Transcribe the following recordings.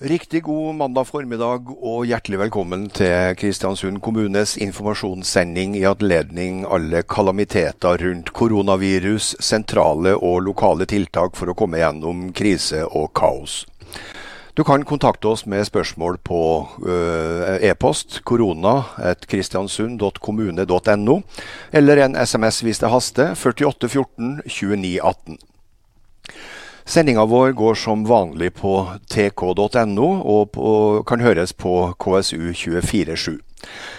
Riktig god mandag formiddag og hjertelig velkommen til Kristiansund kommunes informasjonssending i anledning alle kalamiteter rundt koronavirus, sentrale og lokale tiltak for å komme gjennom krise og kaos. Du kan kontakte oss med spørsmål på uh, e-post korona.kristiansund.kommune.no, eller en SMS hvis det haster 4814 2918. Sendinga vår går som vanlig på tk.no, og kan høres på KSU247.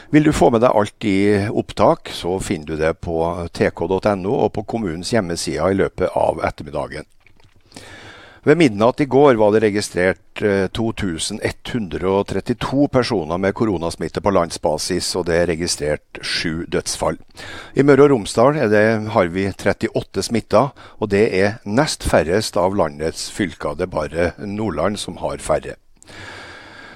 Vil du få med deg alt i opptak, så finner du det på tk.no og på kommunens hjemmesider i løpet av ettermiddagen. Ved midnatt i går var det registrert 2132 eh, personer med koronasmitte på landsbasis, og det er registrert sju dødsfall. I Møre og Romsdal det, har vi 38 smitta, og det er nest færrest av landets fylker. Det er bare Nordland som har færre.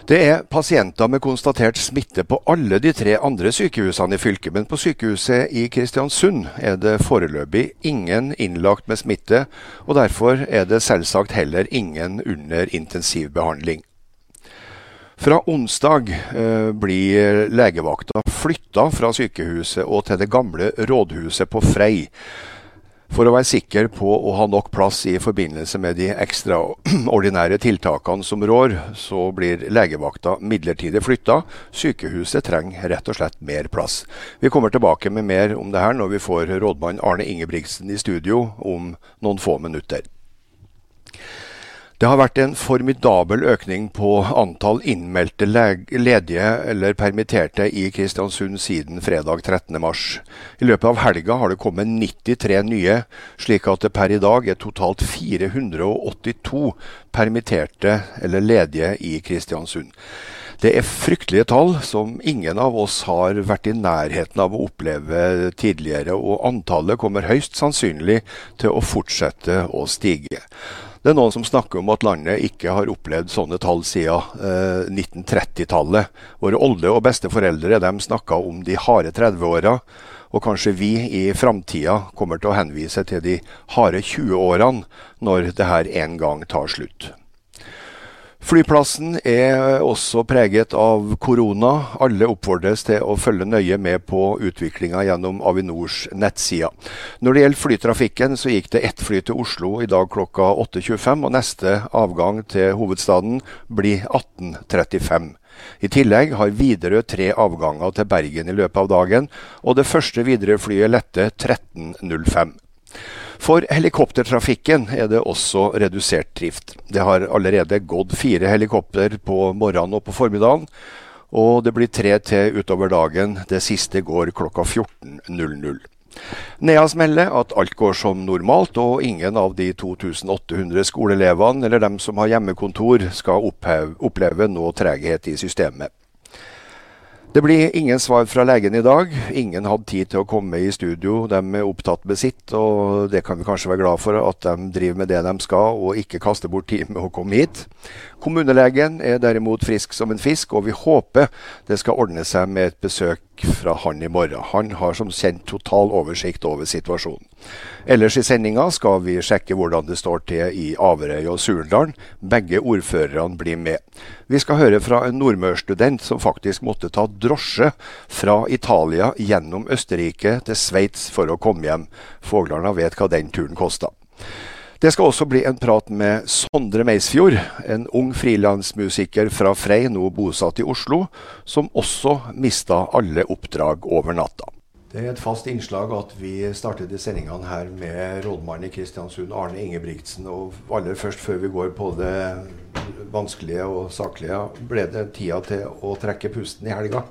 Det er pasienter med konstatert smitte på alle de tre andre sykehusene i fylket, men på sykehuset i Kristiansund er det foreløpig ingen innlagt med smitte, og derfor er det selvsagt heller ingen under intensivbehandling. Fra onsdag eh, blir legevakta flytta fra sykehuset og til det gamle rådhuset på Frei. For å være sikker på å ha nok plass i forbindelse med de ekstraordinære tiltakene som rår, så blir legevakta midlertidig flytta. Sykehuset trenger rett og slett mer plass. Vi kommer tilbake med mer om det her når vi får rådmann Arne Ingebrigtsen i studio om noen få minutter. Det har vært en formidabel økning på antall innmeldte ledige eller permitterte i Kristiansund siden fredag 13.3. I løpet av helga har det kommet 93 nye, slik at det per i dag er totalt 482 permitterte eller ledige i Kristiansund. Det er fryktelige tall som ingen av oss har vært i nærheten av å oppleve tidligere, og antallet kommer høyst sannsynlig til å fortsette å stige. Det er noen som snakker om at landet ikke har opplevd sånne tall siden eh, 1930-tallet. Våre olde- og besteforeldre de snakka om de harde 30-åra. Og kanskje vi i framtida kommer til å henvise til de harde 20-årene når det her en gang tar slutt. Flyplassen er også preget av korona. Alle oppfordres til å følge nøye med på utviklinga gjennom Avinors nettsider. Når det gjelder flytrafikken, så gikk det ett fly til Oslo i dag klokka 8.25, og neste avgang til hovedstaden blir 18.35. I tillegg har Widerøe tre avganger til Bergen i løpet av dagen, og det første Widerøe-flyet lette 13.05. For helikoptertrafikken er det også redusert drift. Det har allerede gått fire helikopter på morgenen og på formiddagen, og det blir tre til utover dagen. Det siste går klokka 14.00. Neas melder at alt går som normalt, og ingen av de 2800 skoleelevene eller dem som har hjemmekontor, skal oppleve noe treghet i systemet. Det blir ingen svar fra legen i dag. Ingen hadde tid til å komme i studio. De er opptatt med sitt, og det kan vi kanskje være glad for, at de driver med det de skal, og ikke kaster bort tid med å komme hit. Kommunelegen er derimot frisk som en fisk, og vi håper det skal ordne seg med et besøk fra han i morgen. Han har som kjent total oversikt over situasjonen. Ellers i sendinga skal vi sjekke hvordan det står til i Averøy og Surndalen. Begge ordførerne blir med. Vi skal høre fra en nordmørsstudent som faktisk måtte ta drosje fra Italia gjennom Østerrike til Sveits for å komme hjem. Foglarna vet hva den turen kosta. Det skal også bli en prat med Sondre Meisfjord, en ung frilansmusiker fra Frei, nå bosatt i Oslo, som også mista alle oppdrag over natta. Det er et fast innslag at vi startet sendingene her med rådmannen i Kristiansund, Arne Ingebrigtsen. Og aller først, før vi går på det vanskelige og saklige, ble det tida til å trekke pusten i helga?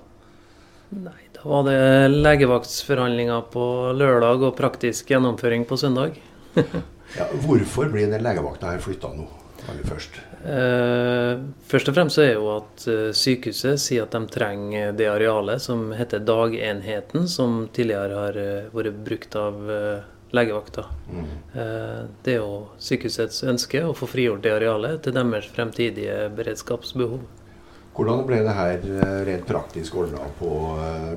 Nei, da var det legevaktsforhandlinger på lørdag og praktisk gjennomføring på søndag. Ja, hvorfor blir den legevakta her flytta nå? aller først? Eh, først og fremst er jo at eh, sykehuset sier at de trenger det arealet som heter dagenheten, som tidligere har eh, vært brukt av legevakta. Mm. Eh, det er jo sykehusets ønske å få frigjort det arealet til deres fremtidige beredskapsbehov. Hvordan ble det her rent praktisk ordna på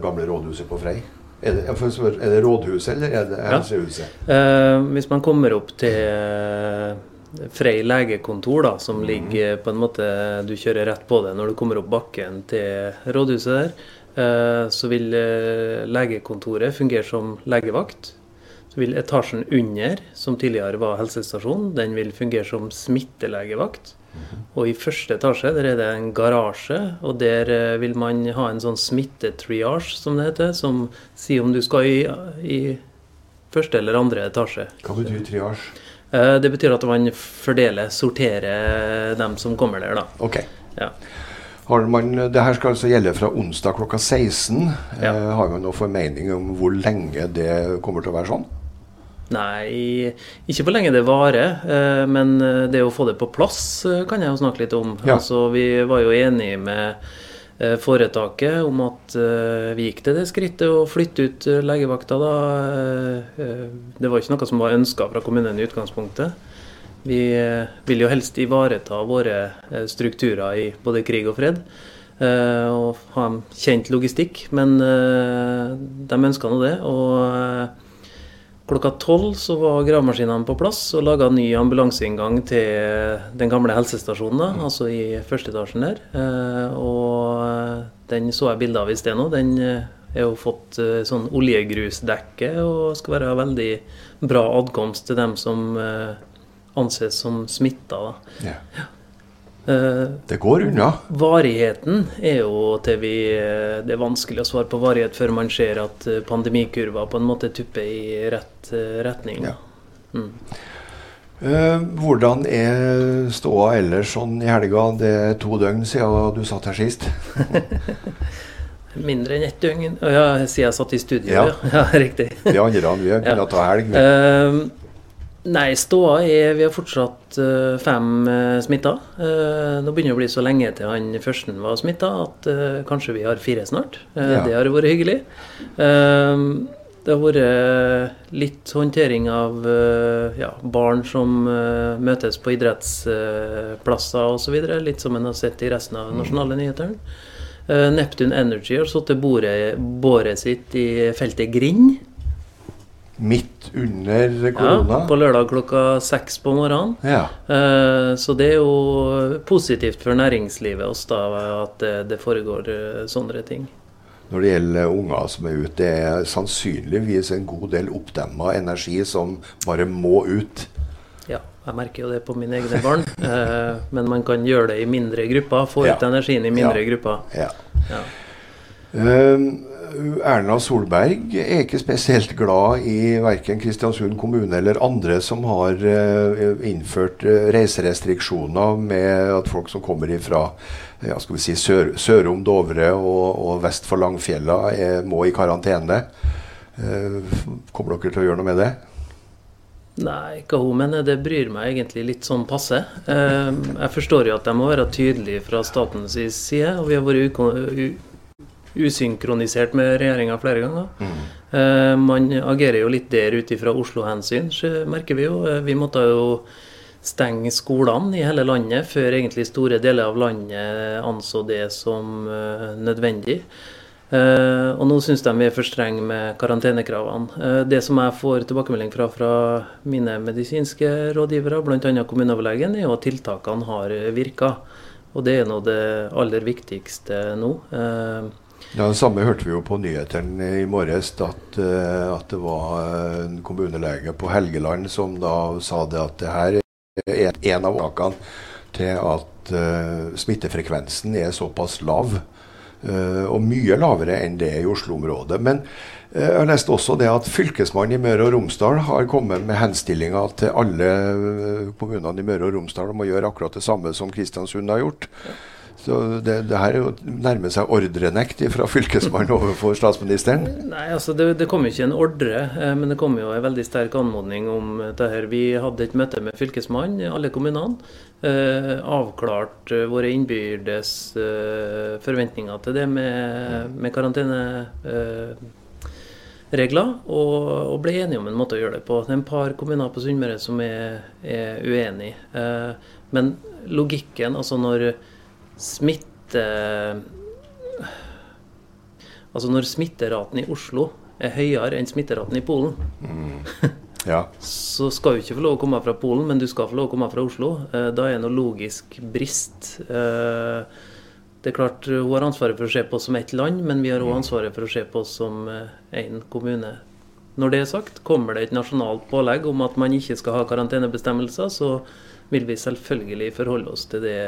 gamle rådhuset på Frei? Er det, er det rådhuset eller er det helsehuset? Ja. Eh, hvis man kommer opp til Frei legekontor, da, som ligger på en måte Du kjører rett på det når du kommer opp bakken til rådhuset der. Eh, så vil eh, legekontoret fungere som legevakt. Så vil etasjen under, som tidligere var helsestasjon, den vil fungere som smittelegevakt. Og i første etasje der er det en garasje, og der eh, vil man ha en sånn smittetriage, som det heter, som sier om du skal i, i første eller andre etasje. Hva betyr triasje? Det betyr at man fordeler, sorterer dem som kommer der, da. Ok. Ja. Har man, det her skal altså gjelde fra onsdag klokka 16. Ja. Eh, har man noen formening om hvor lenge det kommer til å være sånn? Nei, ikke hvor lenge det varer. eh, Men det å få det på plass eh, kan jeg jo snakke litt om. Ja. Altså, vi var jo enige med eh, foretaket om at eh, vi gikk til det skrittet å flytte ut eh, legevakta da. Eh, eh, Det var ikke noe som var ønska fra kommunen i utgangspunktet. Vi eh, vil jo helst ivareta våre eh, strukturer i både krig og fred. eh, Og ha en kjent logistikk. Men eh, de ønska nå det. og eh, Klokka tolv så var gravemaskinene på plass og laga ny ambulanseinngang til den gamle helsestasjonen, altså i første etasjen der. Eh, og den så jeg bilde av i sted nå. Den eh, er jo fått eh, sånn oljegrusdekke og skal være veldig bra adkomst til dem som anses som smitta. Ja. Eh, Det går unna. Varigheten er jo til vi Det er vanskelig å svare på varighet før man ser at eh, pandemikurva på en måte tupper i rett eh, retning. Ja. Mm. Eh, hvordan er ståa ellers sånn i helga? Det er to døgn siden du satt her sist. Mindre enn ett døgn. Å Ja, siden jeg satt i studio, Ja. ja. ja riktig. Vi andre vi kunnet ta helg. men- Eh, nei, ståa er Vi har fortsatt eh, fem uh, smitta. Eh, nå begynner det å bli så lenge til han første var smitta at eh, kanskje vi har fire snart. Eh, Ja. Det har vært hyggelig. Eh, det har vært litt håndtering av eh, ja, barn som eh, møtes på idrettsplasser osv. Litt som en har sett i resten av nasjonale nyheter. Eh, Neptune Energy har satt til bordet- båret sitt i feltet Grind. Midt under korona. Ja, på lørdag klokka seks på morgenen. Ja. Eh, Så det er jo positivt for næringslivet oss da at det, foregår eh, sånne ting. Når det gjelder unger som er ute, det er sannsynligvis en god del oppdemma energi som bare må ut. Ja, jeg merker jo det på mine egne barn. Eh, Men man kan gjøre det i mindre grupper. Få ut Ja. energien i mindre Ja. grupper. Ja. Ja. Eh, Erna Solberg er ikke spesielt glad i verken Kristiansund kommune eller andre som har eh, innført eh, reiserestriksjoner med at folk som kommer fra ja, skal vi si, sør, sørom Dovre og, og vest for Langfjella er, må i karantene. Eh, kommer dere til å gjøre noe med det? Nei, hva hun mener, det bryr meg egentlig litt sånn passe. Eh, Jeg forstår jo at de må være tydelige fra statens side, og vi har vært usynkronisert med regjeringa flere ganger. Eh, Man agerer jo litt der ut ifra Oslo-hensyn, merker vi jo. Eh, Vi måtte jo stenge skolene i hele landet før egentlig store deler av landet anså det som eh, nødvendig. Uh, og nå syns de vi er for strenge med karantenekravene. Uh, det som jeg får tilbakemelding fra fra mine medisinske rådgivere, bl.a. kommuneoverlegen, er jo at tiltakene har virka. Og det er nå det aller viktigste nå. Eh, Ja, Det samme hørte vi jo på nyhetene i morges, at, eh, at det var en kommunelege på Helgeland som da sa det at det her er en av årsakene til at uh, smittefrekvensen er såpass lav. Uh, og mye lavere enn det i Oslo-området. Men uh, jeg har lest også det at Fylkesmannen i Møre og Romsdal har kommet med henstillinger til alle kommunene i Møre og Romsdal om å gjøre akkurat det samme som Kristiansund har gjort. Så det, det her er nærmer seg ordrenekt fra fylkesmannen overfor statsministeren. Nei, altså det, det kom ikke en ordre, eh, men det kom jo en veldig sterk anmodning om det her. Vi hadde et møte med fylkesmannen i alle kommunene. Eh, avklart eh, våre innbyrdes forventninger til det med, med karanteneregler. og, og ble enige om en måte å gjøre det på. Det er en par kommuner på Sunnmøre som er, er uenig. Eh, men logikken, altså når smitte Altså når smitteraten i Oslo er høyere enn smitteraten i Polen, ja. så skal du ikke få lov å komme fra Polen, men du skal få lov å komme fra Oslo. Eh, da er det noe logisk brist. Eh, det er klart Hun har ansvaret for å se på oss som ett land, men vi har òg ansvaret for å se på oss som én kommune. Når det er sagt, kommer det et nasjonalt pålegg om at man ikke skal ha karantenebestemmelser, så vil vi selvfølgelig forholde oss til det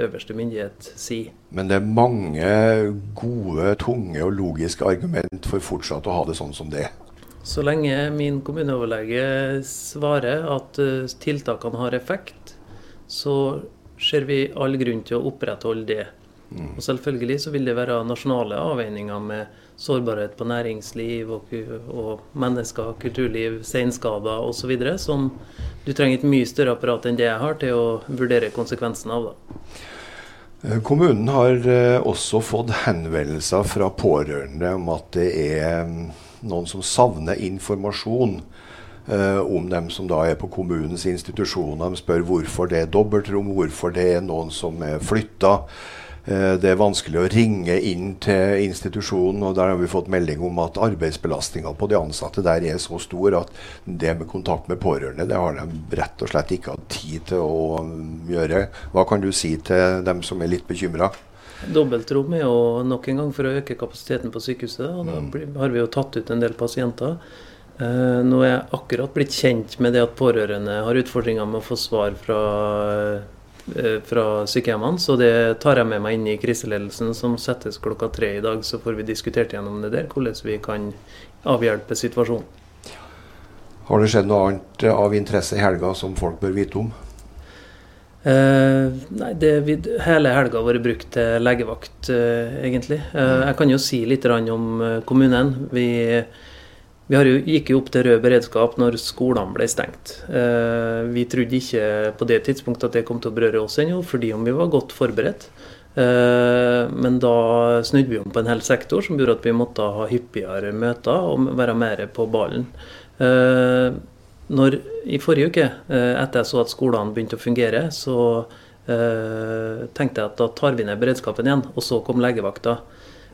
øverste myndighet sier. Men det er mange gode, tunge og logiske argument for fortsatt å ha det sånn som det er. Så lenge min kommuneoverlege svarer at eh, tiltakene har effekt, så ser vi all grunn til å opprettholde det. Og Selvfølgelig så vil det være nasjonale avveininger med sårbarhet på næringsliv og, og mennesker, kulturliv, seinskader osv. som du trenger et mye større apparat enn det jeg har til å vurdere konsekvensen av. det. Eh, kommunen har eh, også fått henvendelser fra pårørende om at det er mm, noen som savner informasjon eh, om dem som da er på kommunens institusjoner. De spør hvorfor det er dobbeltrom, hvorfor det er noen som er flytta. Eh, det er vanskelig å ringe inn til institusjonen, og der har vi fått melding om at arbeidsbelastninga på de ansatte der er så stor at det med kontakt med pårørende det har de rett og slett ikke hatt tid til å um, gjøre. Hva kan du si til dem som er litt bekymra? Dobbeltrom er jo nok en gang for å øke kapasiteten på sykehuset. og Da mm. har vi jo tatt ut en del pasienter. Eh, nå er jeg akkurat blitt kjent med det at pårørende har utfordringer med å få svar fra Eh, fra sykehjemmene, så det tar jeg med meg inn i kriseledelsen som settes klokka tre i dag. Så får vi diskutert gjennom det der, hvordan vi kan avhjelpe situasjonen. Har det skjedd noe annet av interesse i helga som folk bør vite om? Eh, nei, det, Hele helga har vært brukt til legevakt, eh, egentlig. Eh, jeg kan jo si litt om eh, kommunen. Vi vi gikk jo opp til rød beredskap når skolene ble stengt. Eh, vi trodde ikke på det tidspunktet at det kom til å berøre oss ennå, fordi om vi var godt forberedt. Eh, men da snudde vi om på en hel sektor som gjorde at vi måtte ha hyppigere møter og være mer på ballen. Eh, når, I forrige uke, etter jeg så at skolene begynte å fungere, så tenkte jeg at da tar vi ned beredskapen igjen. Og så kom legevakta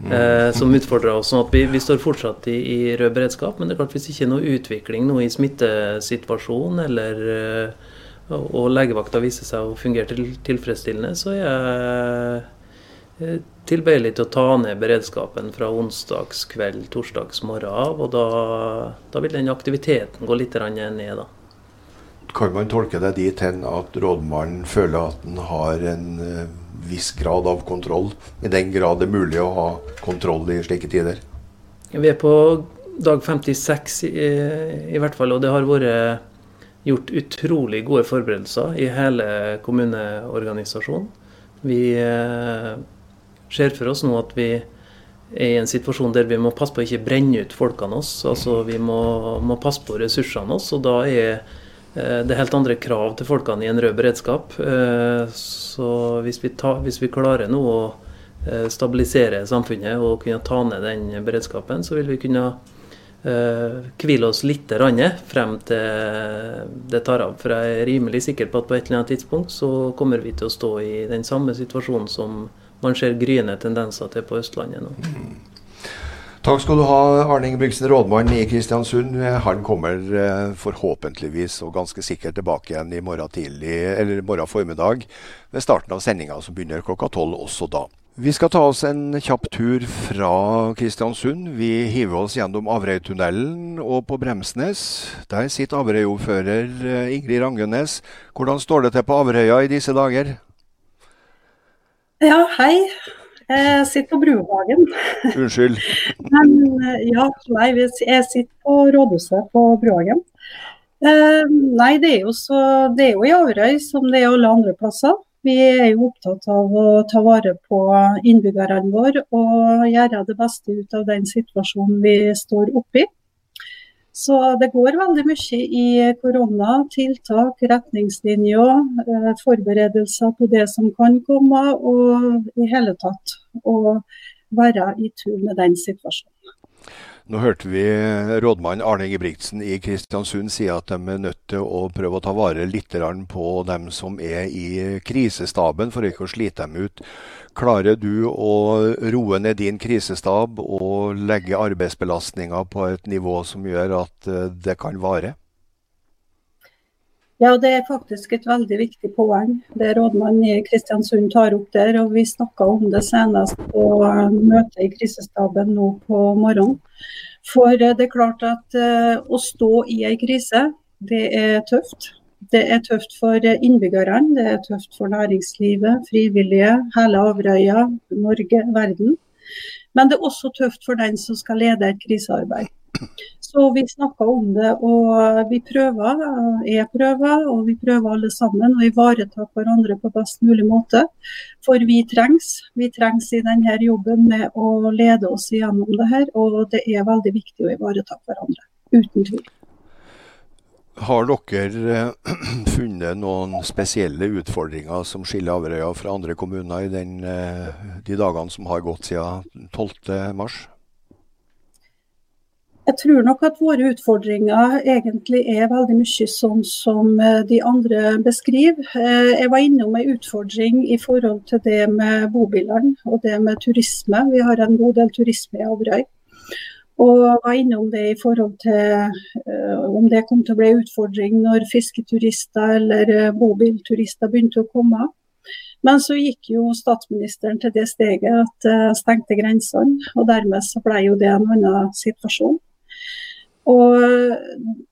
eh, som utfordrer oss. sånn at vi, vi, står fortsatt i, i, rød beredskap. Men det er klart hvis ikke noe utvikling nå i smittesituasjonen eller eh, og legevakta viser seg å fungere til, tilfredsstillende, så er jeg eh, tilbøyelig til å ta ned beredskapen fra onsdagskveld, torsdagsmorgen av. Og da, da, vil den aktiviteten gå litt ned. da. Kan man tolke det dit hen at rådmannen føler at han har en eh, viss grad av kontroll, i den grad det er mulig å ha kontroll i slike tider? Vi er på dag 56 i, i hvert fall, og det har vært gjort utrolig gode forberedelser i hele kommuneorganisasjonen. Vi eh, ser for oss nå at vi er i en situasjon der vi må passe på å ikke brenne ut folkene oss. Altså Vi må, må passe på ressursene oss, og da er det er helt andre krav til folkene i en rød beredskap. Eh, så hvis vi, ta, hvis vi klarer nå å eh, stabilisere samfunnet og kunne ta ned den beredskapen, så vil vi kunne hvile oss litt frem til det tar av. For jeg er rimelig sikker på at på et eller annet tidspunkt så kommer vi til å stå i den samme situasjonen som man ser gryende tendenser til på Østlandet nå. Takk skal du ha, Arne Ingebrigtsen, rådmann i Kristiansund. Han kommer eh, forhåpentligvis og ganske sikkert tilbake igjen i morgen tidlig, eller morgen formiddag ved starten av sendinga, som begynner klokka tolv også da. Vi skal ta oss en kjapp tur fra Kristiansund. Vi hiver oss gjennom Averøytunnelen og på Bremsnes. Der sitter Averøy-ordfører eh, Ingrid Rangenes. Hvordan står det til på Averøya i disse dager? Ja, hei. Jeg sitter på Bruhagen. Unnskyld. Men eh, ja, nei, jeg sitter på rådhuset på Bruhagen. Eh, nei, det er jo så Det er jo i Averøy som det er alle andre plasser. Vi er jo opptatt av å ta vare på innbyggerne våre og gjøre det beste ut av den situasjonen vi står oppi. Så det går veldig mye i korona. Tiltak, retningslinjer, eh, forberedelser på det som kan komme, og i hele tatt å være i tur med den situasjonen. Nå hørte vi rådmann Arne Ingebrigtsen i Kristiansund si at de er nødt til å prøve å ta vare litt på dem som er i krisestaben, for ikke å slite dem ut. Klarer du å roe ned din krisestab og legge arbeidsbelastninga på et nivå som gjør at eh, det kan vare? Ja, det er faktisk et veldig viktig poeng. Det rådmannen i Kristiansund tar opp der. og Vi snakka om det senest på eh, møtet i krisestaben nå på morgenen. For eh, det er klart at uh, å stå i ei krise, det er tøft. Det er tøft for innbyggerne, det er tøft for næringslivet, frivillige, hele Averøya, Norge, verden. Men det er også tøft for den som skal lede et krisearbeid. Så vi snakker om det, og vi prøver. Jeg prøver, og vi prøver alle sammen å ivareta hverandre på best mulig måte. For vi trengs. Vi trengs i denne jobben med å lede oss igjennom det her. Og det er veldig viktig å ivareta hverandre. Uten tvil. Har dere eh, funnet noen spesielle utfordringer som skiller Averøya fra andre kommuner i den, eh, de dagene som har gått siden 12.3? Jeg tror nok at våre utfordringer egentlig er veldig mye sånn som eh, de andre beskriver. Eh, jeg var innom en utfordring i forhold til det med bobilene og det med turisme. Vi har en god del turisme i Averøy. Og var innom det i forhold til uh, om det kom til å bli en utfordring når fisketurister eller bobilturister begynte å komme. Men så gikk jo statsministeren til det steget at stengte grensene, og dermed så ble jo det en annen situasjon. Og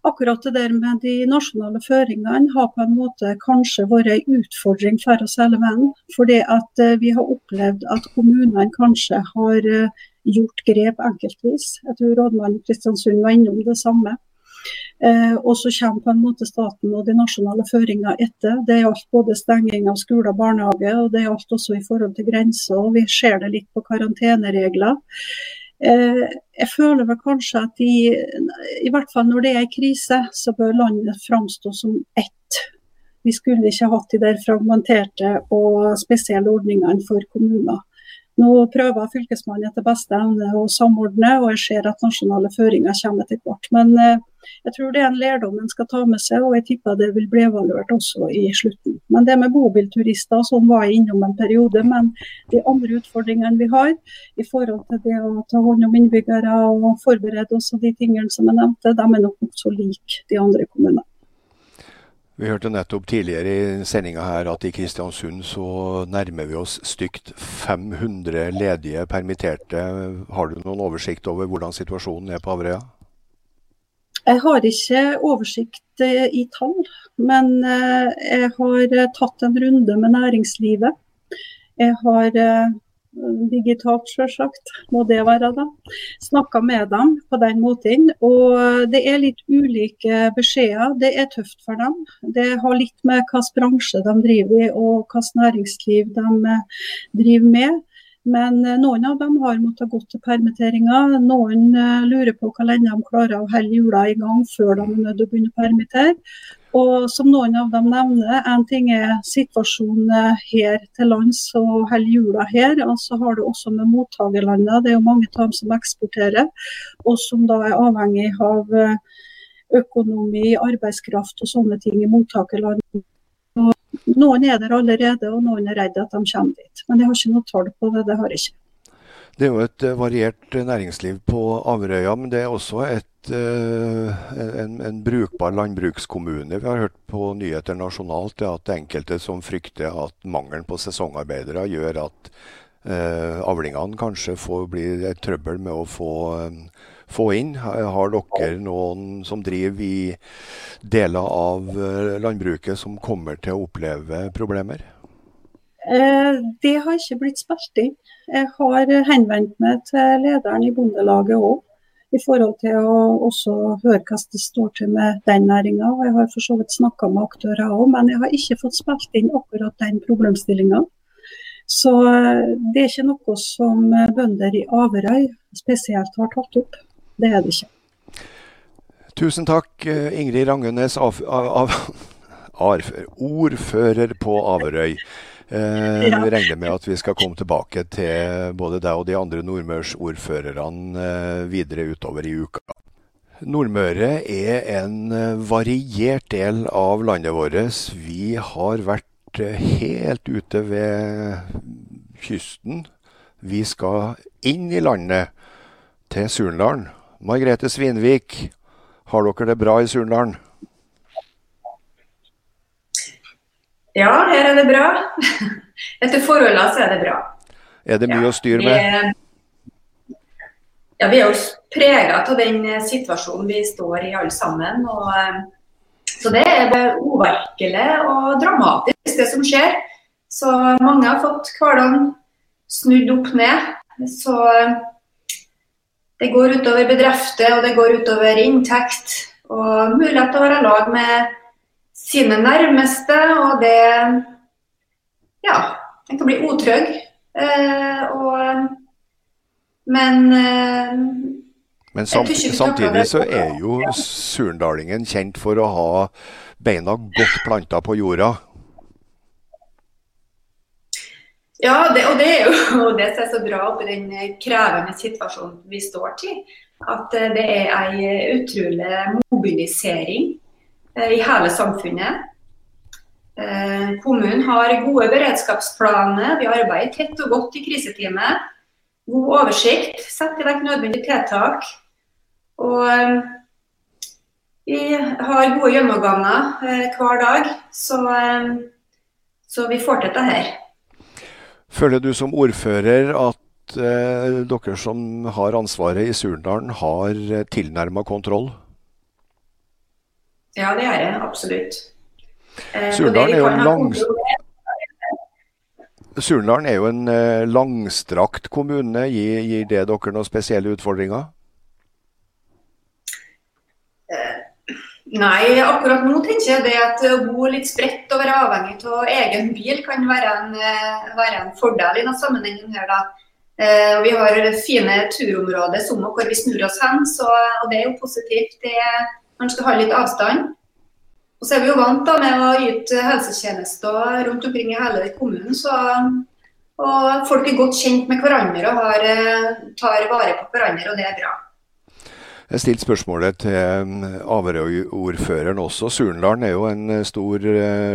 akkurat det der med de nasjonale føringene har på en måte kanskje vært en utfordring for oss hele veien. Fordi at eh, vi har opplevd at kommunene kanskje har eh, gjort grep enkeltvis. Jeg tror rådmannen Kristiansund var innom det samme. Eh, og så kommer på en måte staten og de nasjonale føringene etter. Det gjaldt både stenging av skoler og barnehage, og det gjaldt også i forhold til grenser. og Vi ser det litt på karanteneregler. Eh, jeg føler vel kanskje at de, i hvert fall når det er krise, så bør landet framstå som ett. Vi skulle ikke hatt de der fragmenterte og spesielle ordningene for kommuner. Nå prøver Fylkesmannen etter beste evne å samordne, og jeg ser at nasjonale føringer kommer etter hvert. Men eh, jeg tror det er en lærdom en skal ta med seg, og jeg tipper det vil bli evaluert også i slutten. Men det med bobilturister sånn var jeg innom en periode. Men de andre utfordringene vi har i forhold til det å ta hånd om innbyggere og forberede oss og de tingene som jeg nevnte, de er nok nokså like de andre kommunene. Vi hørte nettopp tidligere i sendinga her at i Kristiansund så nærmer vi oss stygt 500 ledige permitterte. Har du noen oversikt over hvordan situasjonen er på Averøya? Jeg har ikke oversikt eh, i tall, men eh, jeg har tatt en runde med næringslivet. Jeg har eh, digitalt, selvsagt, må det være. da. Snakka med dem på den måten. Og det er litt ulike beskjeder. Det er tøft for dem. Det har litt med hvilken bransje de driver i og hvilket næringsliv de eh, driver med. Men eh, noen av dem har måttet gå til permitteringer. Noen eh, lurer på hvor lenge de klarer å holde hjula i gang før de er nødt å begynne å permittere. Og som noen av dem nevner, en ting er situasjonen her til lands og holder hjula her. Og så har du også med mottakerlandene. Det er jo mange av dem som eksporterer, og som da er avhengig av eh, økonomi, arbeidskraft og sånne ting i mottakerlandene. Noen er der allerede, og noen er redd at de kommer dit. Men jeg har ikke noe tall på det. Det har jeg ikke. Det er jo et eh, variert eh, næringsliv på Averøya, men det er også et, eh, en, en, brukbar landbrukskommune. Vi har hørt på nyheter nasjonalt at det er enkelte som frykter at mangelen på sesongarbeidere gjør at eh, avlingene kanskje får bli et trøbbel med å få, få inn. Har dere noen som driver i deler av landbruket som kommer til å oppleve problemer? Det har ikke blitt spilt inn. Jeg har henvendt meg til lederen i Bondelaget òg, i forhold til å også høre hvordan det står til med den næringa. Jeg har for så vidt snakka med aktører òg, men jeg har ikke fått spilt inn akkurat den problemstillinga. Så eh, det er ikke noe som bønder i Averøy spesielt har tatt opp. Det er det ikke. Tusen takk, eh, Ingrid Rangenes, av, av, av, ordfører på Averøy. Eh, ja. Vi regner med at vi skal komme tilbake til både deg og de andre nordmørsordførerne eh, videre utover i uka. Nordmøre er en eh, variert del av landet vårt. Vi har vært helt ute ved kysten. Vi skal inn i landet, til Surndalen. Margrethe Svinvik, har dere det bra i Surndalen? Ja, her er det bra. Etter forholdene så er det bra. Er det mye ja, å styre med? ja, Vi er jo prega av den situasjonen vi står i alle sammen. og eh, så det er uvirkelig og dramatisk det som skjer. Så mange har fått hverdagen snudd opp ned. Så det går utover bedrifter, og det går utover inntekt. Og mulighet til å være i lag med sine nærmeste. Og det Ja, en kan bli utrygg. Eh, og, men eh, men samtidig, samtidig så er jo surndalingen kjent for å ha beina godt planta på jorda. Ja, det, og det er jo det som er så bra oppi den krevende situasjonen vi står til. At eh, det er en utrolig mobilisering eh, i hele samfunnet. Eh, kommunen har gode beredskapsplaner. Vi arbeider tett og godt i kriseteamet god oversikt, Setter i verk nødvendige tiltak. Og eh, vi har gode gjennomganger eh, hver dag, så, eh, så, vi får til dette her. Føler du som ordfører at eh, dere som har ansvaret i Surndalen har tilnærma kontroll? Ja, det er jeg absolutt. Surndalen er jo langs... Surndalen er jo en eh, langstrakt kommune. Gir, gir, det dere noen spesielle utfordringer? Nei, akkurat nå tenker jeg det at å bo litt spredt og være avhengig av egen bil kan være en, eh, være en fordel i denne sammenhengen. her da. Eh, vi har fine turområder som hvor vi snur oss hen, så, og det er jo positivt. Det, man skal ha litt avstand. Og så er vi jo vant da, med å yte helsetjenester rundt omkring i hele kommunen. Så, og folk er godt kjent med hverandre og har, eh, tar vare på hverandre, og det er bra. Jeg stilte spørsmålet til eh, Averøy-ordføreren også. Surndalen er jo en eh, stor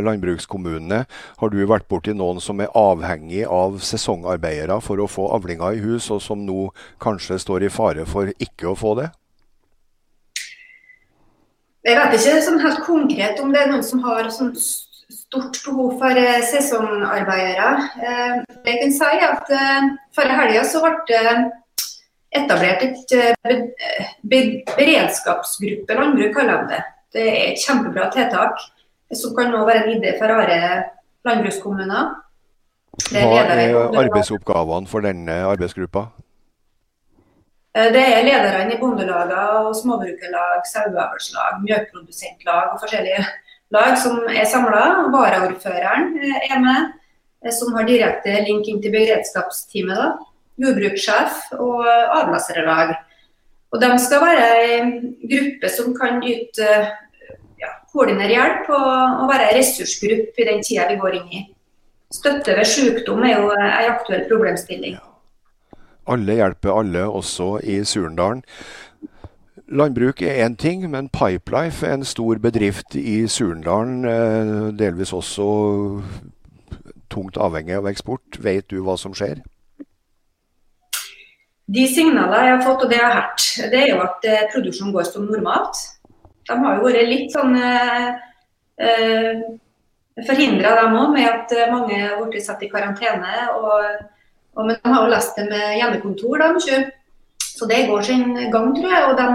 landbrukskommune. Har du vært borti noen som er avhengig av sesongarbeidere for å få avlinger i hus, og som nå kanskje står i fare for ikke å få det? Jeg vet ikke sånn helt konkret om det er noen som har sånn stort behov for eh, sesongarbeidere. Eh, jeg kan si at eh, Forrige helga så ble etablert et beredskapsgruppe landbruk, kaller det. Det er et kjempebra tiltak som kan nå være en idé for andre landbrukskommuner. Hva er arbeidsoppgavene for denne arbeidsgruppa? Eh, det er lederne i bondelagene og småbrukerlag, saueavlslag, mjølkeprodusentlag og forskjellige lag som er samla. Varaordføreren eh, er med, eh, som har direkte link inn til beredskapsteamet. da. Jordbrukssjef og avlaserlag. Og De skal være en gruppe som kan yte ja, koordinere hjelp og, og være ressursgruppe i den tida vi går inn i. Støtte ved sykdom er jo en aktuell problemstilling. Alle hjelper alle, også i Surendalen. Landbruk er én ting, men Pipelife er en stor bedrift i Surndalen. Eh, delvis også tungt avhengig av eksport. Vet du hva som skjer? De signalene jeg har fått, og det jeg har hørt, det er jo at eh, produksjonen går som normalt. De har jo vært litt sånn eh, eh forhindra, dem òg, med at mange har blitt satt i karantene. og og, men de har jo lest det med hjemmekontor, de. mye. Så det går sin gang, tror jeg. Og de,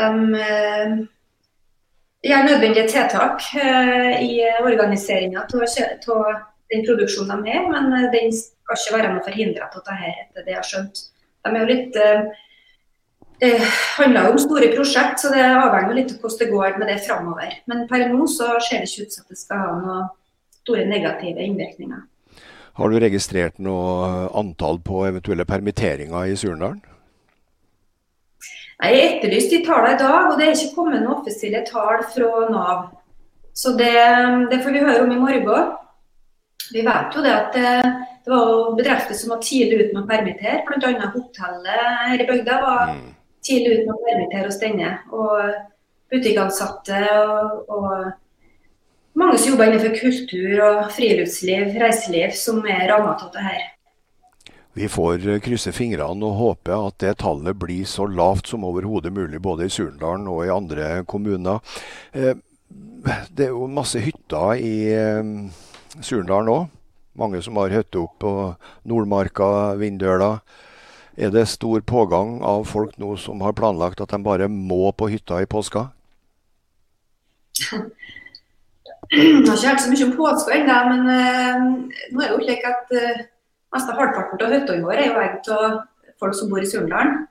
de eh, gjør nødvendige tiltak eh, i organiseringa av den produksjonen de har, men eh, den skal ikke være noe forhindra av dette, etter det jeg har skjønt. De er jo litt det handler om store prosjekt, så det avhenger litt av hvordan det går med det framover. Men per nå så ser det ikke ut som at det skal ha noen store negative innvirkninger. Har du registrert noe antall på eventuelle permitteringer i Surndalen? Jeg etterlyste de tallene i dag, og det er ikke kommet noen offisielle tall fra Nav. Så det, det, får vi høre om i morgen. Vi vet jo det at det, var bedrifter som var tidlig ute med å permittere. Bl.a. hotellet her i bygda var mm. tidlig ute med å permittere og stenge. Og butikkansatte og, og mange som jobber innenfor kultur og friluftsliv, reiseliv, som er rammet av det her. Vi får krysse fingrene og håpe at det tallet blir så lavt som overhodet mulig, både i Surndalen og i andre kommuner. Eh, det er jo masse hytter i eh, Surndalen òg. Mange som har hytte opp på Nordmarka, Vindøla. Er det stor pågang av folk nå som har planlagt at de bare må på hytta i påska? Jeg har ikke hørt så mye om påska ennå, men uh, nå er det jo slik at uh, halvparten av hyttene våre er jo eid av folk som bor i Surndalen.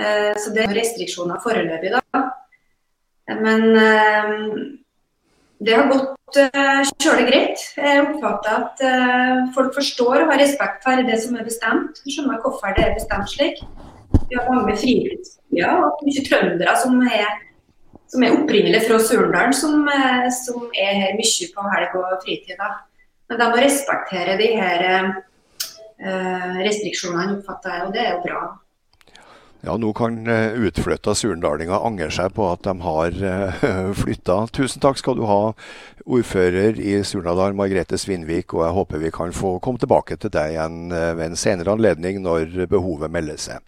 Uh, så det er restriksjoner foreløpig, da. Men det har gått kjølig greit. Jeg oppfatter at uh, folk forstår og har respekt for det som er bestemt. Jeg skjønner hvorfor det er bestemt slik. Vi har mange fritidsbyer og mye trøndere som er, som er opprinnelig fra Surndalen, som, uh, som, er her mye på helg og fritid. Da. Men de må respektere de her restriksjonene, oppfatter jeg, og det er jo bra. Ja, nå kan eh, utflytta surndalinger angre seg på at de har eh, flytta. Tusen takk skal du ha, ordfører i Surnadal, Margrethe Svinvik. Og jeg håper vi kan få komme tilbake til deg igjen eh, ved en senere anledning når behovet melder seg.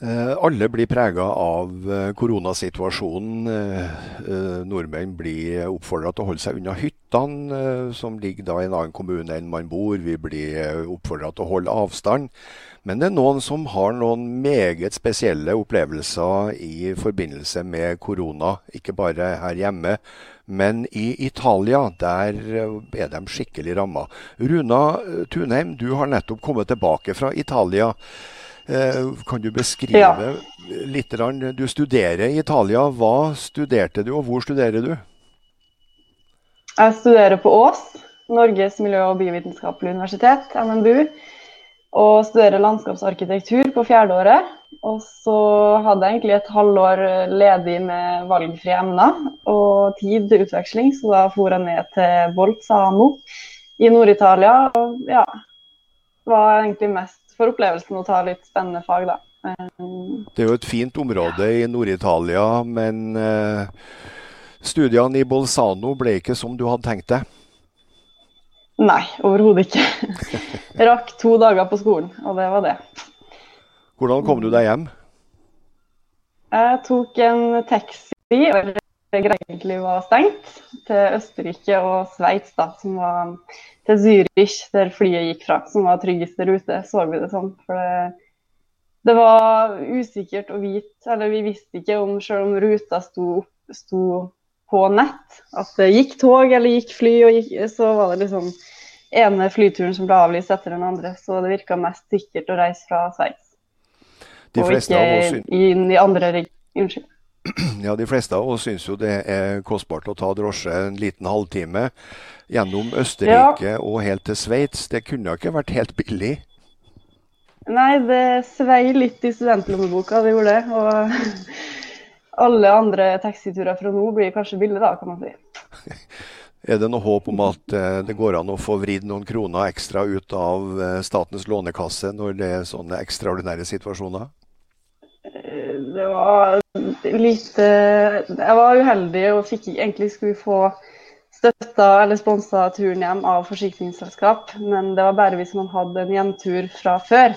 Alle blir prega av koronasituasjonen. Nordmenn blir oppfordra til å holde seg unna hyttene, som ligger da i en annen kommune enn man bor. Vi blir oppfordra til å holde avstand. Men det er noen som har noen meget spesielle opplevelser i forbindelse med korona. Ikke bare her hjemme, men i Italia. Der er de skikkelig ramma. Runa Tunheim, du har nettopp kommet tilbake fra Italia. Eh, kan du beskrive ja. litt? Du studerer i Italia. Hva studerte du, og hvor studerer du? Jeg studerer på Ås, Norges miljø- og biovitenskapelige universitet, NMBU og studerer landskapsarkitektur på fjerdeåret. Og så hadde jeg egentlig et halvår ledig med valgfrie emner og tid til utveksling, så da for jeg ned til Bolzano i Nord-Italia. Og ja, var egentlig mest for opplevelsen å ta litt spennende fag, da. Det er jo et fint område i Nord-Italia, men uh, studiene i Bolzano ble ikke som du hadde tenkt deg? Nei, overhodet ikke. Rakk to dager på skolen, og det var det. Hvordan kom du deg hjem? Jeg tok en taxi, det egentlig var stengt, til Østerrike og Sveits, da, som var til Zürich, der flyet gikk fra, som var tryggeste rute, så vi det sånn. For det, det var usikkert å vite, eller vi visste ikke om selv om ruta sto, sto på nett, at det gikk tog eller gikk fly, og gikk, så var det liksom ene flyturen som ble avlyst etter den andre. Så det virka mest sikkert å reise fra Sveits. Og ikke inn i andre Unnskyld. Ja, De fleste av oss syns jo det er kostbart å ta drosje en liten halvtime gjennom Østerrike ja. og helt til Sveits. Det kunne ikke vært helt billig? Nei, det svei litt i studentlommeboka, det gjorde det. Og alle andre taxiturer fra nå blir kanskje billig, da, kan man si. Er det noe håp om at eh, det går an å få vridd noen kroner ekstra ut av eh, statens lånekasse når det er sånne ekstraordinære situasjoner? Eh, det var litt Jeg var uheldig og fikk egentlig skulle få støtta eller sponsa turen hjem av forsikringsselskap, men det var bare hvis man hadde en hjemtur fra før,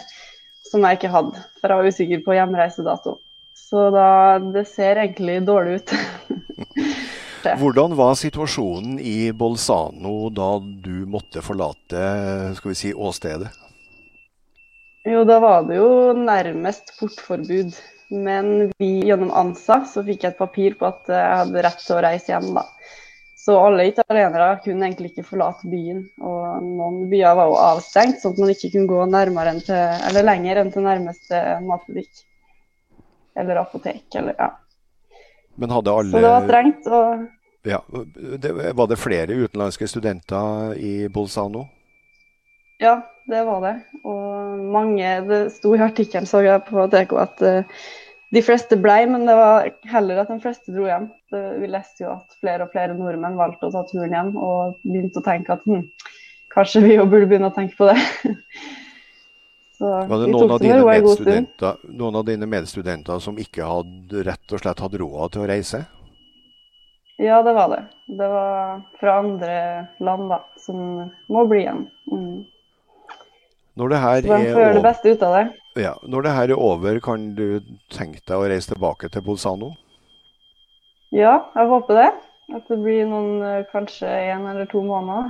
som jeg ikke hadde. For jeg var usikker på hjemreisedato. Så da, det ser egentlig dårlig ut. Hvordan var situasjonen i Bolzano da du måtte forlate skal vi si, åstedet? Jo, da var det jo nærmest portforbud. Men vi, gjennom ANSA så fikk jeg et papir på at jeg hadde rett til å reise hjem. da. Så alle italienere kunne egentlig ikke forlate byen. Og noen byer var jo avstengt, sånn at man ikke kunne gå nærmere enn til, eller lenger enn til nærmeste matbutikk. Eller apotek, eller ja. Men hadde alle Så det var strengt. Og... Ja, det, var det flere utenlandske studenter i Bolzano? Ja, det var det. Og mange Det sto i artikkelen så jeg på TK at uh, de fleste ble, men det var heller at de fleste dro hjem. Vi leste jo at flere og flere nordmenn valgte å ta turen hjem og begynte å tenke at hm, kanskje vi jo burde begynne å tenke på det. Så var det noen av, dine noen av, dine medstudenter som ikke hadde rett og slett hatt råd til å reise? Ja, det var det. Det var fra andre land da, som må bli igjen. Mm. Når det her de får gjøre det beste ut av det. Ja, når det her er over, kan du tenke deg å reise tilbake til Bolzano? Ja, jeg håper det. At det blir noen eh, kanskje én eller to måneder.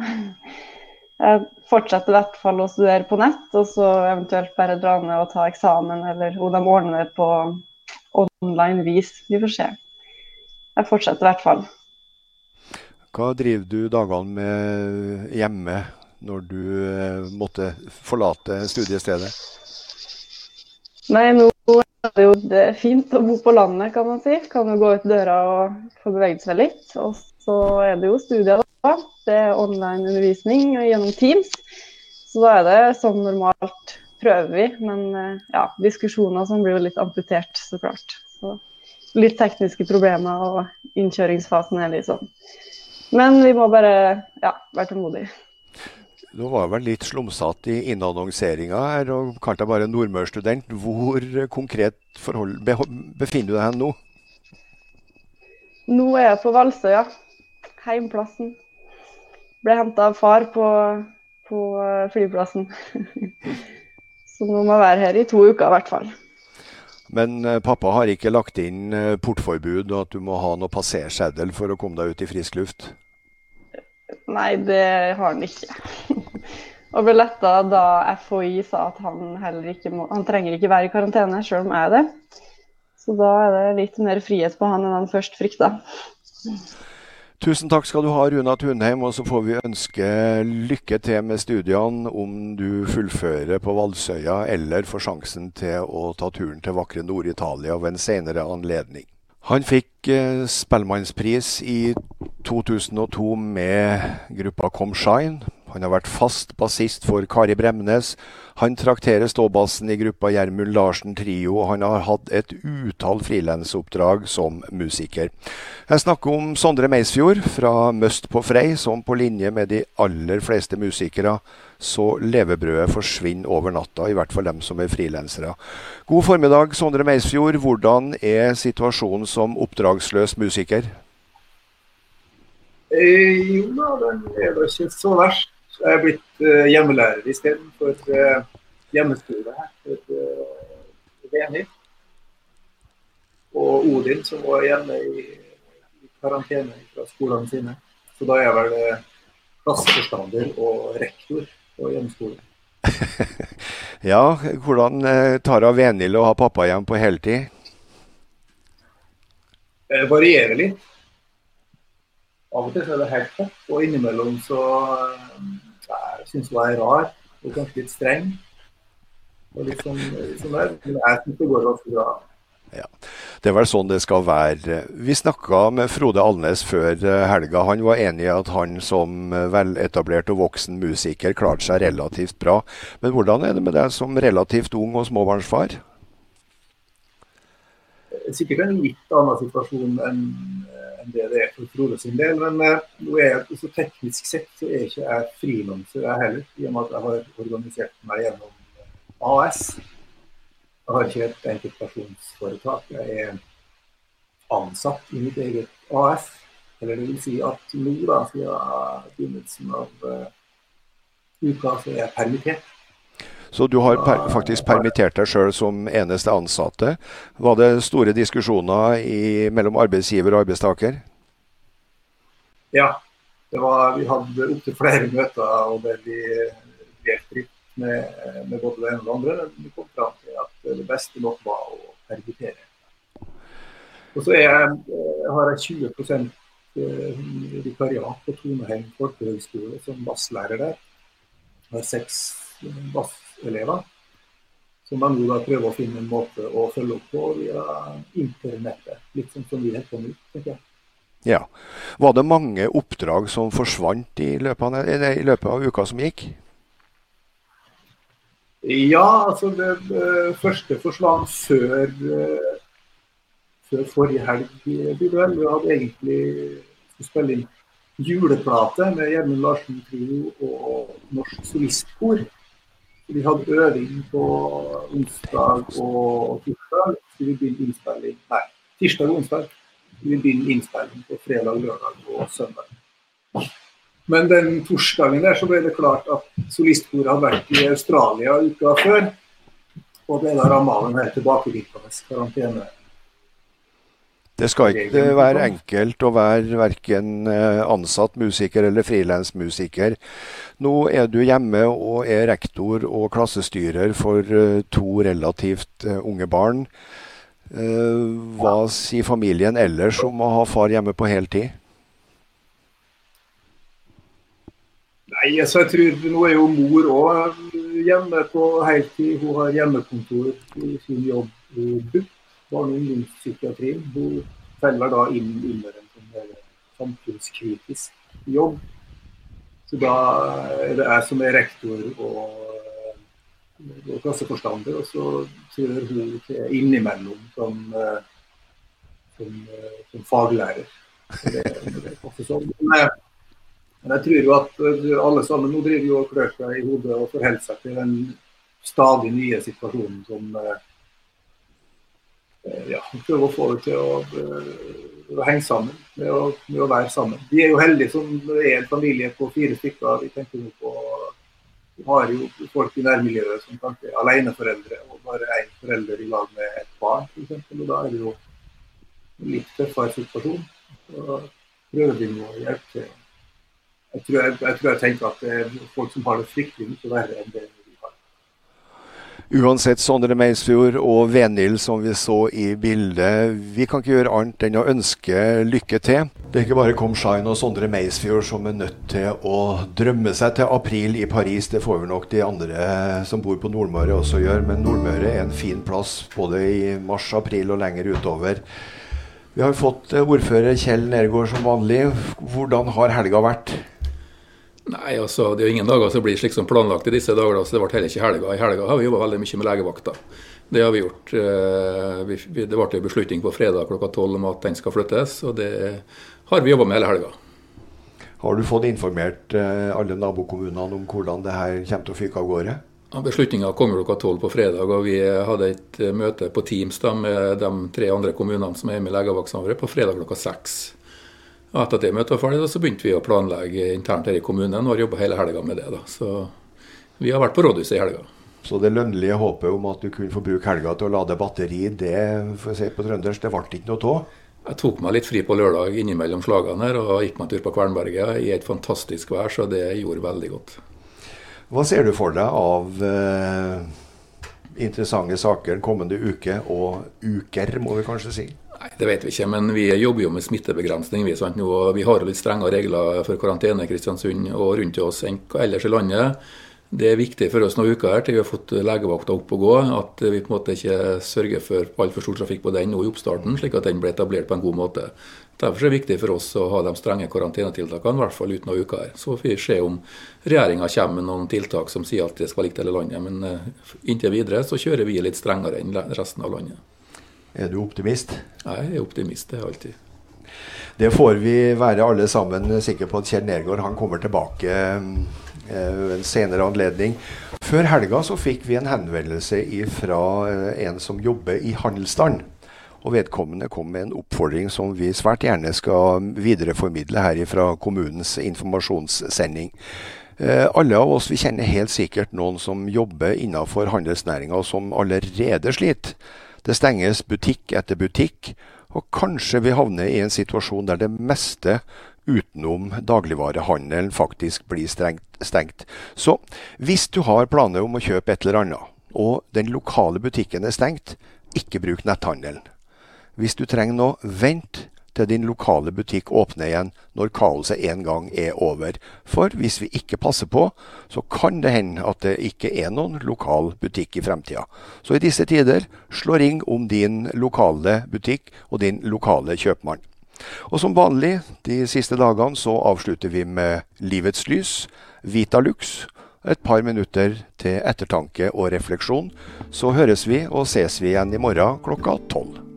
Jeg fortsetter i hvert fall å studere på nett, og så eventuelt bare dra ned og ta eksamen, eller om de ordner det på online vis. Vi får se. Jeg fortsetter i hvert fall. Hva driver du dagene med hjemme når du eh, måtte forlate studiestedet? Nei, nå er det jo fint å bo på landet, kan man si. Kan jo gå ut døra og få beveget seg litt. Og så er det jo studier, da. Det er online undervisning gjennom Teams. Så da er det som normalt prøver vi, men eh, ja, diskusjoner som blir jo litt amputert, så klart. Så litt tekniske problemer, og innkjøringsfasen er litt sånn. Men vi må bare ja, være tålmodige. Du var vel litt slumsete i innannonseringa her, og kalte deg bare nordmørsstudent. Hvor konkret forhold, befinner du deg nå? Nå er jeg på Valsøya, heimplassen. Ble henta av far på, på flyplassen. Så nå må jeg være her i to uker i hvert fall. Men eh, pappa har ikke lagt inn eh, portforbud og at du må ha noe passerseddel for å komme deg ut i frisk luft? Nei, det har han ikke. og ble letta da FHI sa at han heller ikke må, han trenger ikke være i karantene, sjøl om jeg er det. Så da er det litt mer frihet på han enn han først frykta. Tusen takk skal du ha, Runa Tunheim. Og så får vi ønske lykke til med studiene om du fullfører på Valsøya eller får sjansen til å ta turen til vakre Nord-Italia ved en senere anledning. Han fikk eh, Spellemannspris i 2002 med gruppa Come Shine. Han har vært fast bassist for Kari Bremnes. Han trakterer ståbassen i gruppa Gjermund Larsen Trio, og han har hatt et utall frilansoppdrag som musiker. Jeg snakker om Sondre Meisfjord fra Møst på Frei, som på linje med de aller fleste musikere så levebrødet forsvinner over natta, i hvert fall dem som er frilansere. God formiddag, Sondre Meisfjord. Hvordan er situasjonen som oppdragsløs musiker? Eh, jo da, den er da ikke så verst. Jeg er blitt uh, hjemmelærer istedenfor uh, hjemmeskole her for uh, Veni. Og Odin, som var hjemme i, i karantene fra skolene sine. Så da er jeg vel uh, klasseforstander og rektor på hjemmeskole. ja, hvordan tar av Venhild å ha pappa hjem på heltid? Det varierer litt. Av og til er det helt topp, og innimellom så jeg syns hun er rar og kanskje litt streng. Og liksom, sånn der. Men jeg syns det går ganske bra. Ja, Det er vel sånn det skal være. Vi snakka med Frode Alnes før eh, helga. Han var enig i at han som veletablert og voksen musiker klarte seg relativt bra. Men hvordan er det med deg som relativt ung og småbarnsfar? Sikkert en litt annen situasjon enn enn det det er for Frode sin del. Men uh, nå er jeg, så teknisk sett så er ikke jeg frilanser jeg heller, i og med at jeg har organisert meg gjennom eh, AS. Jeg har ikke et enkeltpersonsforetak. Jeg er ansatt i mitt eget AS. Eller det vil si at nå, da, siden begynnelsen av uh, uka, så er jeg permittert. Så du har per faktisk permittert deg sjøl som eneste ansatte. Var det store diskusjoner i, mellom arbeidsgiver og arbeidstaker? Ja. Var, vi hadde opptil flere møter og der vi delte med, med, både det ene og det andre. Men vi kom fram til at det beste nok var å permittere. Og så jeg, har jeg 20% eh, vikariat på Toneheim folkehøgskole som basslærer der. Jeg har seks bass elever. Som man jo da prøver å finne en måte å følge opp på via internettet. Litt sånn som vi holder på nå, tenker jeg. Ja. Var det mange oppdrag som forsvant i løpet av, i løpet av uka som gikk? Ja, altså det, det første forsvant før, uh, før forrige helg. Vi hadde egentlig spille inn juleplate med Gjermund Larsen Trio og Norsk Solistkor. Vi hadde øving på onsdag og tirsdag. Så vi begynte innspilling Nei, tirsdag og onsdag. Vi begynte innspilling på fredag, lørdag og søndag. Men den torsdagen der så ble det klart at solistkoret hadde vært i Australia uka før. Og ble da ramma av en helt tilbakevirkende karantene. Det skal ikke være enkelt å være verken eh, ansatt musiker eller frilansmusiker. Nå er du hjemme og er rektor og klassestyrer for eh, to relativt eh, unge barn. Hva sier familien ellers om å ha far hjemme på heltid? Nei, altså jeg tror Nå er jo mor òg hjemme på heltid. Hun har hjemmekontor i sin jobb i BUP barne- og ungdomspsykiatrien. Hun feller da inn under en sånn samfunnskritisk jobb. Så da er det jeg som er rektor og, og klasseforstander, og så trør hun til innimellom som, som, som faglærer. Det, det sånn. Men, men jeg tror jo at alle sammen nå driver jo og klør seg i hodet og forholder seg til den stadig nye situasjonen som Eh, ja, prøve å få det til å, eh, å henge sammen, med å, med å, være sammen. Vi er jo heldige som er en familie på fire stykker. Vi tenker på vi har jo folk i nærmiljøet som kanskje er aleneforeldre og bare én forelder i lag med et barn, f.eks. Og da er det jo en litt tøffere situasjon. Så prøver vi å hjelpe til. Jeg tror jeg, jeg tror jeg, tenker at det er folk som har det fryktelig mye verre enn det Uansett Sondre Meisfjord og Venhild som vi så i bildet, vi kan ikke gjøre annet enn å ønske lykke til. Det er ikke bare Kom Shine og Sondre Meisfjord som er nødt til å drømme seg til april i Paris. Det får vel nok de andre som bor på Nordmøre også gjøre, men Nordmøre er en fin plass både i mars, april og lenger utover. Vi har fått ordfører Kjell Nergård som vanlig. Hvordan har helga vært? Nei, altså, Det er jo ingen dager som blir slik som planlagt i disse dager, så det ble heller ikke helga. I helga har vi jobba veldig mye med legevakta. Det har vi gjort. Eh, det ble en beslutning på fredag klokka tolv om at den skal flyttes, og det har vi jobba med hele helga. Har du fått informert eh, alle nabokommunene om hvordan det her kommer til å fyke av gårde? Beslutninga kom klokka tolv på fredag, og vi hadde et eh, møte på Teams da, med de tre andre kommunene som er med i legevaktsamarbeidet, på fredag klokka seks. Og etter at det møtet var ferdig, så begynte vi å planlegge internt her i kommunen og har jobba hele helga med det. da. Så vi har vært på rådhuset i helga. Så det lønnlige håpet om at du kunne få bruke helga til å lade batteri, det for å si på trøndersk, det ble ikke noe av? Jeg tok meg litt fri på lørdag innimellom slagene her og gikk meg en tur på Kvernberget i et fantastisk vær, så det gjorde veldig godt. Hva ser du for deg av eh, interessante saker kommende uke, og uker, må vi kanskje si? Nei, Det vet vi ikke, men vi jobber jo med smittebegrensning. Vi, sant, vi har jo litt strengere regler for karantene i Kristiansund og rundt oss enn ellers i landet. Det er viktig for oss noen uker her til vi har fått legevakta opp og gå, at vi på en måte ikke sørger for altfor stor trafikk på den nå i oppstarten, slik at den blir etablert på en god måte. Derfor er det viktig for oss å ha de strenge karantenetiltakene, i hvert fall ut noen uker her. Så får vi se om regjeringa kommer med noen tiltak som sier at det skal like hele landet. Men eh, inntil videre så kjører vi litt strengere enn resten av landet. Er du optimist? Jeg er optimist, det er alltid. Det får vi være alle sammen sikre på at Kjell Nergård han kommer tilbake eh, ved en senere anledning. Før helga så fikk vi en henvendelse fra eh, en som jobber i handelsstanden. Og vedkommende kom med en oppfordring som vi svært gjerne skal videreformidle her fra kommunens informasjonssending. Eh, alle av oss vi kjenner helt sikkert noen som jobber innenfor handelsnæringa som allerede sliter. Det stenges butikk etter butikk, og kanskje vi havner i en situasjon der det meste utenom dagligvarehandelen faktisk blir stengt. Så hvis du har planer om å kjøpe et eller annet, og den lokale butikken er stengt, ikke bruk netthandelen. Hvis du trenger noe, vent til din lokale butikk åpner igjen når kaoset en gang er over. For hvis vi ikke passer på, så kan det hende at det ikke er noen lokal butikk i fremtida. Så i disse tider, slå ring om din lokale butikk og din lokale kjøpmann. Og som vanlig de siste dagene så avslutter vi med Livets lys, Vitalux. Et par minutter til ettertanke og refleksjon. Så høres vi og ses vi igjen i morgen klokka tolv.